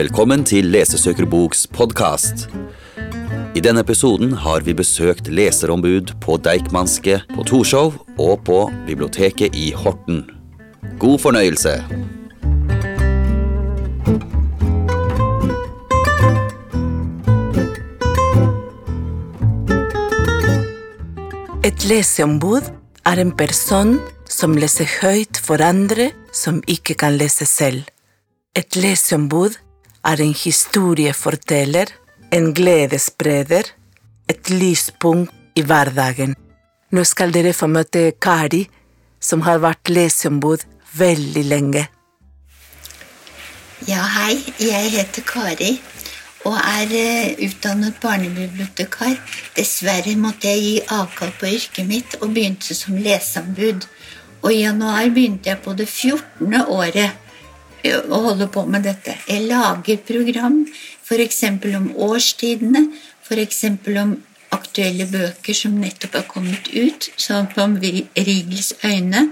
Velkommen til Lesesøkerboks podkast. I denne episoden har vi besøkt leserombud på Deichmanske på Torshov og på biblioteket i Horten. God fornøyelse. Et leseombud er en person som leser høyt for andre som ikke kan lese selv. Et leseombud er en historieforteller, en gledesspreder, et lyspunkt i hverdagen. Nå skal dere få møte Kari, som har vært leseombud veldig lenge. Ja, hei. Jeg heter Kari og er eh, utdannet barnebibliotekar. Dessverre måtte jeg gi avkall på yrket mitt og begynte som leseombud. Og i januar begynte jeg på det 14. året eh, å holde på med dette. Jeg lager program f.eks. om årstidene, f.eks. om aktuelle bøker som nettopp har kommet ut, som på Riegels øyne.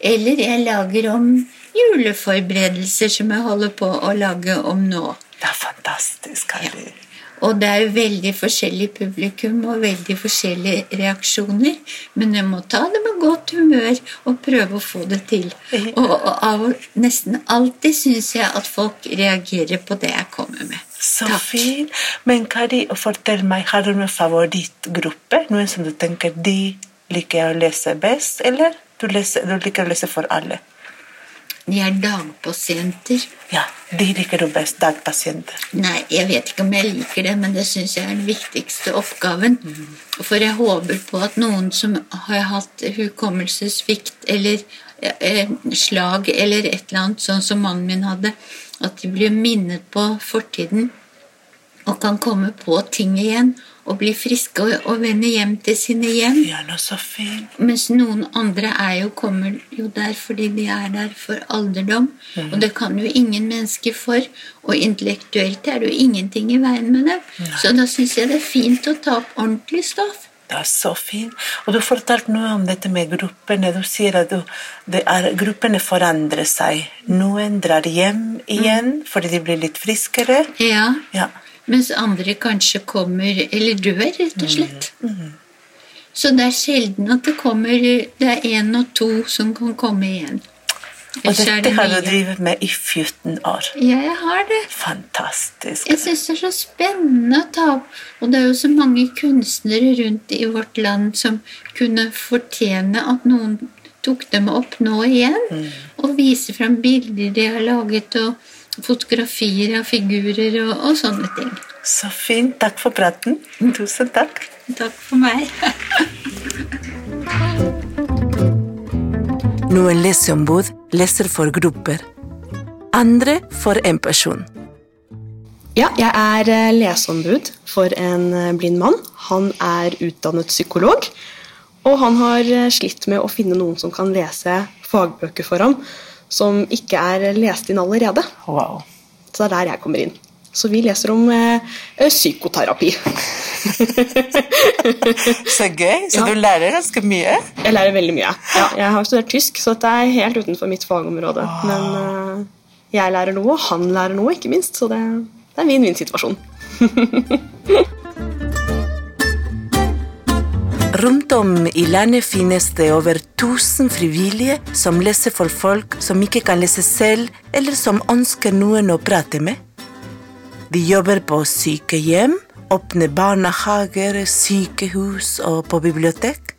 Eller jeg lager om juleforberedelser som jeg holder på å lage om nå. Det er fantastisk, Kari. Ja. Og det er veldig forskjellig publikum og veldig forskjellige reaksjoner. Men jeg må ta det med godt humør og prøve å få det til. Og, og av nesten alltid syns jeg at folk reagerer på det jeg kommer med. Så fint. Men Kari, fortell meg, har du noen favorittgruppe? Noen som du tenker de liker å lese best, eller du, leser, du liker å lese for alle? De er dagpasienter. Ja, de liker du best. Dagpasienter. Nei, jeg vet ikke om jeg liker det, men det syns jeg er den viktigste oppgaven. Mm. For jeg håper på at noen som har hatt hukommelsessvikt eller eh, slag eller et eller annet, sånn som mannen min hadde, at de blir minnet på fortiden og kan komme på ting igjen og bli friske og, og vende hjem til sine hjem. Så fint. Mens noen andre er jo, kommer jo der fordi de er der for alderdom. Mm. Og det kan jo ingen mennesker for. Og intellektuelt er det jo ingenting i veien med det. Nei. Så da syns jeg det er fint å ta opp ordentlig stoff. Det er så fint. Og du fortalte noe om dette med gruppene. Du sier at du, er, gruppene forandrer seg. Noen drar hjem igjen mm. fordi de blir litt friskere. Ja. ja. Mens andre kanskje kommer eller dør, rett og slett. Mm. Mm. Så det er sjelden at det kommer Det er én og to som kan komme igjen. Og dette har du drevet med i 14 år. Ja, jeg har det. Fantastisk. Jeg syns det er så spennende å ta opp. Og det er jo så mange kunstnere rundt i vårt land som kunne fortjene at noen tok dem opp nå igjen. Mm. Og vise fram bilder de har laget. og fotografier av figurer og, og, sånne ting. Så fint. Takk for praten. Tusen takk. Takk for meg. Noen leseombud leser for grupper. Andre for en person. Ja, jeg er eh, leseombud for en eh, blind mann. Han er utdannet psykolog. Og han har eh, slitt med å finne noen som kan lese fagbøker for ham som ikke er lest inn allerede. Wow. Så det er der jeg kommer inn. Så vi leser om eh, psykoterapi. så gøy. Så ja. du lærer ganske mye? Jeg lærer veldig mye. Ja, jeg har studert tysk, så dette er helt utenfor mitt fagområde. Wow. Men eh, jeg lærer noe, og han lærer noe, ikke minst. Så det, det er vinn-vinn-situasjon. Rundt om i landet finnes det over 1000 frivillige som leser for folk som ikke kan lese selv, eller som ønsker noen å prate med. De jobber på sykehjem, åpner barnehager, sykehus og på bibliotek.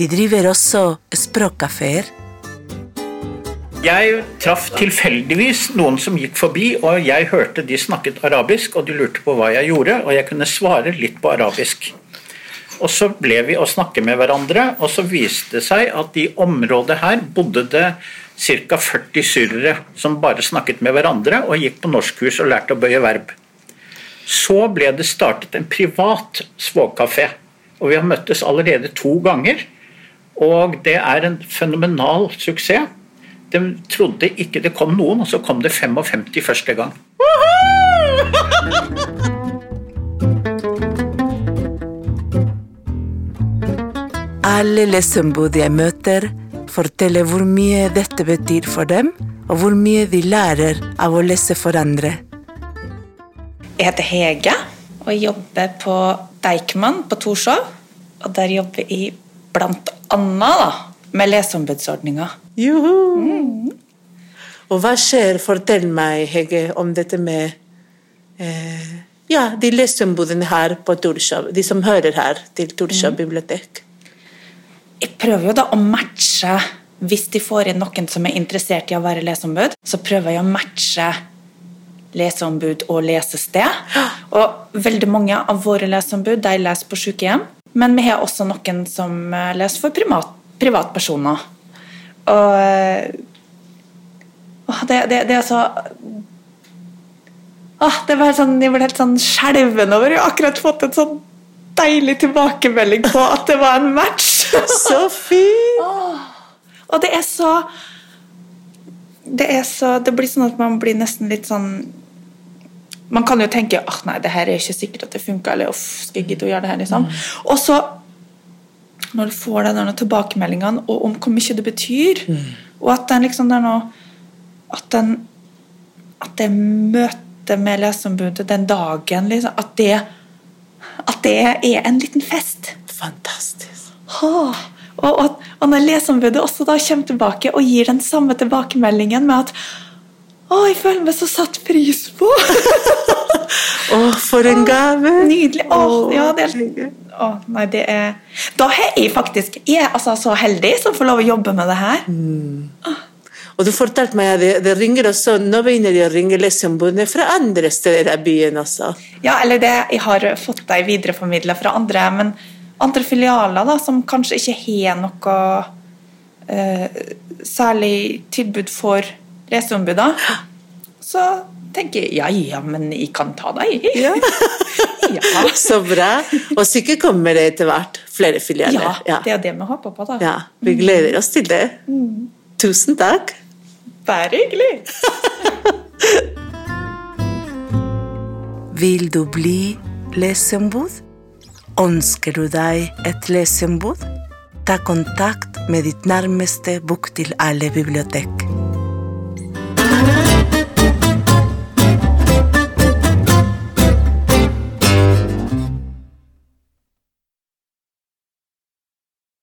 De driver også språkkafeer. Jeg traff tilfeldigvis noen som gikk forbi, og jeg hørte de snakket arabisk, og de lurte på hva jeg gjorde, og jeg kunne svare litt på arabisk. Og så ble vi å snakke med hverandre, og så viste det seg at i området her bodde det ca. 40 syrere som bare snakket med hverandre og gikk på norskkurs og lærte å bøye verb. Så ble det startet en privat svogkafé, og vi har møttes allerede to ganger. Og det er en fenomenal suksess. De trodde ikke det kom noen, og så kom det 55 første gang. Alle leseombud jeg møter, forteller hvor mye dette betyr for dem, og hvor mye de lærer av å lese for andre. Jeg heter Hege og jobber på Deichman på Torshov. Og der jobber jeg blant annet da, med leseombudsordninga. Juhu! Og hva skjer? Fortell meg, Hege, om dette med eh, ja, de leseombudene her på Torshov. De som hører her til Torshov bibliotek. Jeg prøver jo da å matche Hvis de får inn noen som er interessert i å være leseombud, så prøver jeg å matche leseombud og lesested. Og veldig mange av våre leseombud de leser på sykehjem. Men vi har også noen som eh, leser for primat, privatpersoner. Og eh, det, det, det er så åh, det var sånn, Jeg ble helt sånn skjelven over Jeg har akkurat fått en sånn deilig tilbakemelding på at det var en match. Så fint! Og det er så Det er så Det blir sånn at man blir nesten litt sånn Man kan jo tenke at nei, det her er ikke sikkert at det funker, eller uff, skal jeg gidde å gjøre det her, liksom. Og så, når du får de tilbakemeldingene og om hvor mye det betyr, og at den liksom det er noe At den At det møtet med leseombudet den dagen, liksom, at det At det er en liten fest. Fantastisk. Og, og, og når leseombudet også da kommer tilbake og gir den samme tilbakemeldingen med at å, jeg føler meg så satt pris på. Å, for en gave! Nydelig. Å, ja, det er, å, nei, det er Da er jeg faktisk jeg er altså så heldig som får lov å jobbe med det her. Og du fortalte meg at det, det ringer også, nå begynner de å ringe leseombudene fra andre steder i byen også. Ja, eller det, Jeg har fått deg videreformidla fra andre, men andre filialer da, som kanskje ikke har noe eh, særlig tilbud for leseombuder. Så tenker jeg ja, ja, men jeg kan ta deg. Ja. ja. Så bra. Og sikkert kommer det etter hvert flere filialer. ja, det er det vi håper på, da. Ja, vi gleder oss til det. Tusen takk. Bare hyggelig. Vil du bli leseombud? Ønsker du deg et leseombud? Ta kontakt med ditt nærmeste Bok til alle-bibliotek.